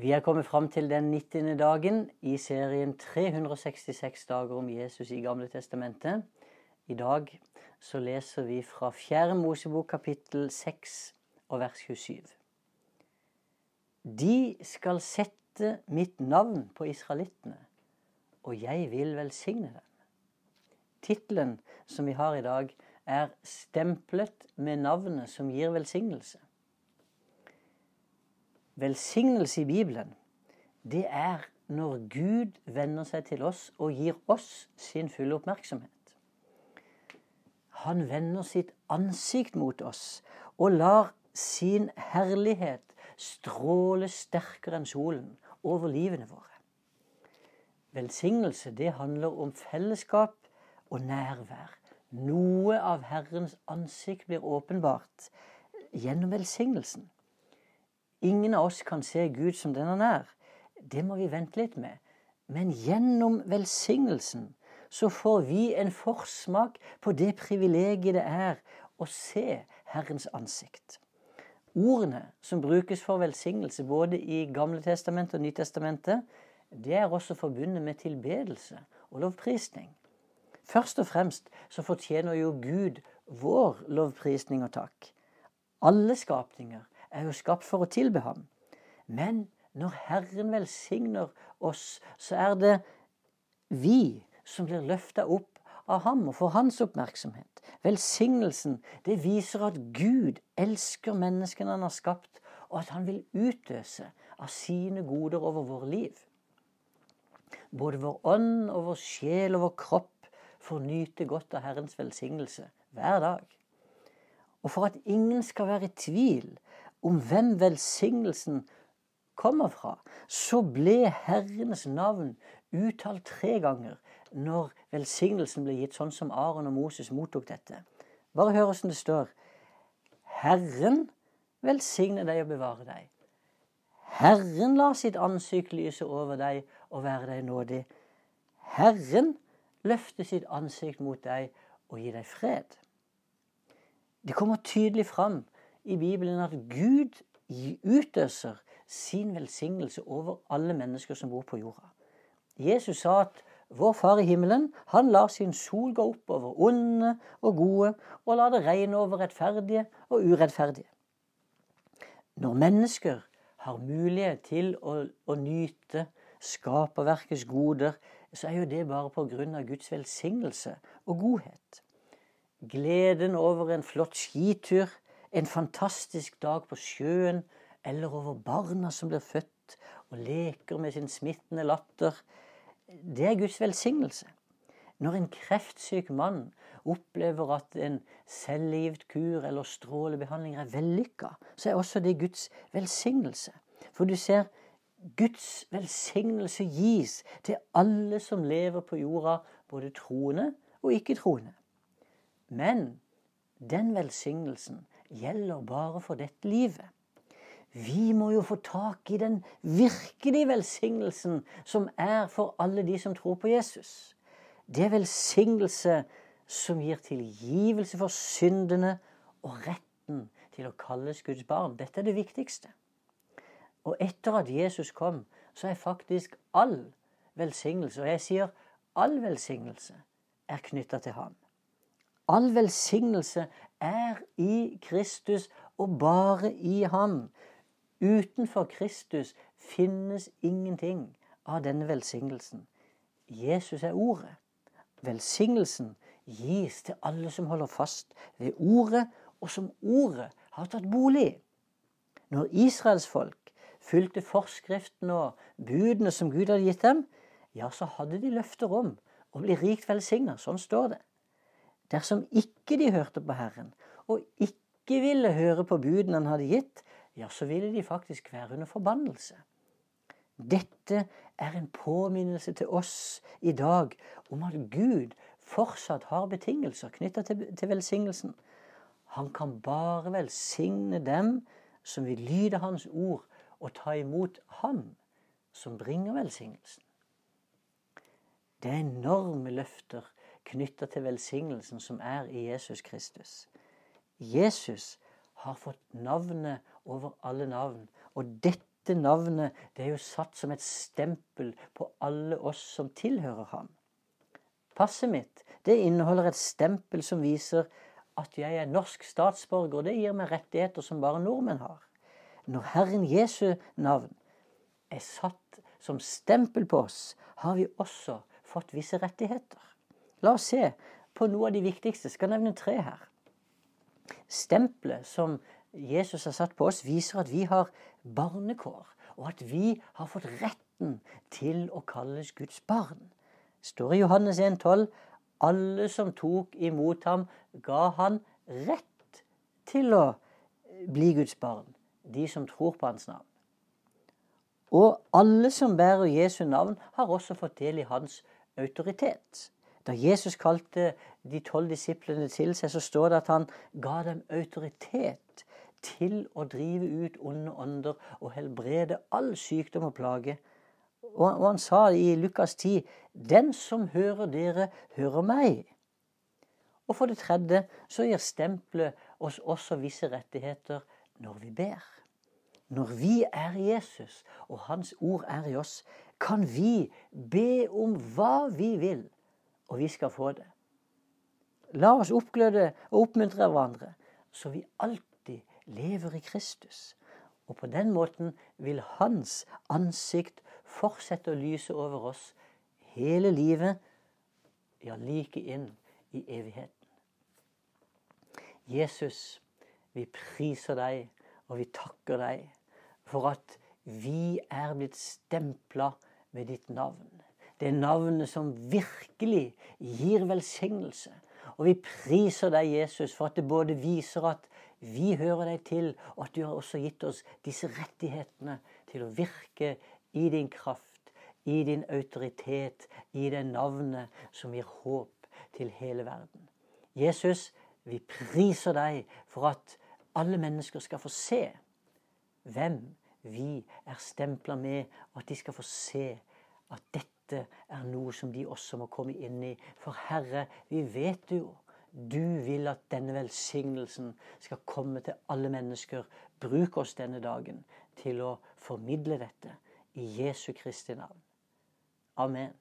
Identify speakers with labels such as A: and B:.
A: Vi er kommet fram til den 90. dagen i serien 366 dager om Jesus i Gamle Testamentet. I dag så leser vi fra 4. Mosebok kapittel 6 og vers 27. De skal sette mitt navn på israelittene, og jeg vil velsigne dem. Tittelen som vi har i dag, er 'Stemplet med navnet som gir velsignelse'. Velsignelse i Bibelen, det er når Gud vender seg til oss og gir oss sin fulle oppmerksomhet. Han vender sitt ansikt mot oss og lar sin herlighet stråle sterkere enn solen over livene våre. Velsignelse, det handler om fellesskap og nærvær. Noe av Herrens ansikt blir åpenbart gjennom velsignelsen. Ingen av oss kan se Gud som den han er. Det må vi vente litt med. Men gjennom velsignelsen så får vi en forsmak på det privilegiet det er å se Herrens ansikt. Ordene som brukes for velsignelse både i Gamle testamentet og Nytestamentet, det er også forbundet med tilbedelse og lovprisning. Først og fremst så fortjener jo Gud vår lovprisning og takk. Alle skapninger er jo skapt for å tilbe ham. Men når Herren velsigner oss, så er det vi som blir løfta opp av ham og får hans oppmerksomhet. Velsignelsen det viser at Gud elsker menneskene han har skapt, og at han vil utøse av sine goder over våre liv. Både vår ånd og vår sjel og vår kropp får nyte godt av Herrens velsignelse hver dag. Og for at ingen skal være i tvil om hvem velsignelsen kommer fra, så ble Herrens navn uttalt tre ganger når velsignelsen ble gitt, sånn som Aron og Moses mottok dette. Bare hør hvordan det står. Herren velsigne deg og bevare deg. Herren la sitt ansikt lyse over deg og være deg nådig. Herren løfte sitt ansikt mot deg og gi deg fred. Det kommer tydelig fram i Bibelen at Gud utøser sin velsignelse over alle mennesker som bor på jorda. Jesus sa at vår Far i himmelen, han lar sin sol gå opp over onde og gode, og lar det regne over rettferdige og urettferdige. Når mennesker har mulighet til å, å nyte skaperverkets goder, så er jo det bare på grunn av Guds velsignelse og godhet. Gleden over en flott skitur, en fantastisk dag på sjøen, eller over barna som blir født og leker med sin smittende latter, det er Guds velsignelse. Når en kreftsyk mann opplever at en cellegiftkur eller strålebehandling er vellykka, så er også det Guds velsignelse. For du ser, Guds velsignelse gis til alle som lever på jorda, både troende og ikke-troende. Men den velsignelsen gjelder bare for dette livet. Vi må jo få tak i den virkelige velsignelsen som er for alle de som tror på Jesus. Det er velsignelse som gir tilgivelse for syndene og retten til å kalles Guds barn. Dette er det viktigste. Og etter at Jesus kom, så er faktisk all velsignelse, og jeg sier all velsignelse, er knytta til ham. All velsignelse er i Kristus og bare i ham. Utenfor Kristus finnes ingenting av denne velsignelsen. Jesus er ordet. Velsignelsen gis til alle som holder fast ved ordet, og som ordet har tatt bolig. Når Israels folk fulgte forskriften og budene som Gud hadde gitt dem, ja, så hadde de løfter om å bli rikt velsigna. Sånn står det. Dersom ikke de hørte på Herren, og ikke ville høre på budene han hadde gitt, ja, så ville de faktisk være under forbannelse. Dette er en påminnelse til oss i dag om at Gud fortsatt har betingelser knytta til, velsignelsen. Han kan bare velsigne dem som vil lyde Hans ord og ta imot Ham som bringer velsignelsen. Det er enorme løfter knytta til velsignelsen som er i Jesus Kristus. Jesus har fått navnet over alle navn, og dette navnet det er jo satt som et stempel på alle oss som tilhører ham. Passet mitt det inneholder et stempel som viser at jeg er norsk statsborger. og Det gir meg rettigheter som bare nordmenn har. Når Herren Jesu navn er satt som stempel på oss, har vi også fått visse rettigheter. La oss se på noe av de viktigste. Jeg skal nevne tre her. Stempelet som Jesus har satt på oss, viser at vi har barnekår, og at vi har fått retten til å kalles Guds barn. Det står i Johannes 1,12 alle som tok imot ham, ga han rett til å bli Guds barn. De som tror på hans navn. Og alle som bærer Jesu navn, har også fått del i hans autoritet. Da Jesus kalte de tolv disiplene til seg, så står det at han ga dem autoritet til å drive ut onde ånder og helbrede all sykdom og plage. Og, han sa i Lukas 10.: Den som hører dere, hører meg. Og for det tredje så gir stempelet oss også visse rettigheter når vi ber. Når vi er Jesus, og Hans ord er i oss, kan vi be om hva vi vil, og vi skal få det. La oss oppgløde og oppmuntre hverandre, så vi alltid lever i Kristus. Og på den måten vil Hans ansikt fortsette å lyse over oss hele livet, ja, like inn i evigheten. Jesus, vi priser deg, og vi takker deg for at vi er blitt stempla med ditt navn. Det navnet som virkelig gir velsignelse. Og vi priser deg, Jesus, for at det både viser at vi hører deg til, og at du har også gitt oss disse rettighetene til å virke i din kraft, i din autoritet, i det navnet som gir håp til hele verden. Jesus, vi priser deg for at alle mennesker skal få se hvem vi er stempla med, og at de skal få se at dette er noe som de også må komme inn i. For Herre, vi vet jo du vil at denne velsignelsen skal komme til alle mennesker. Bruk oss denne dagen til å formidle dette i Jesu Kristi navn. Amen.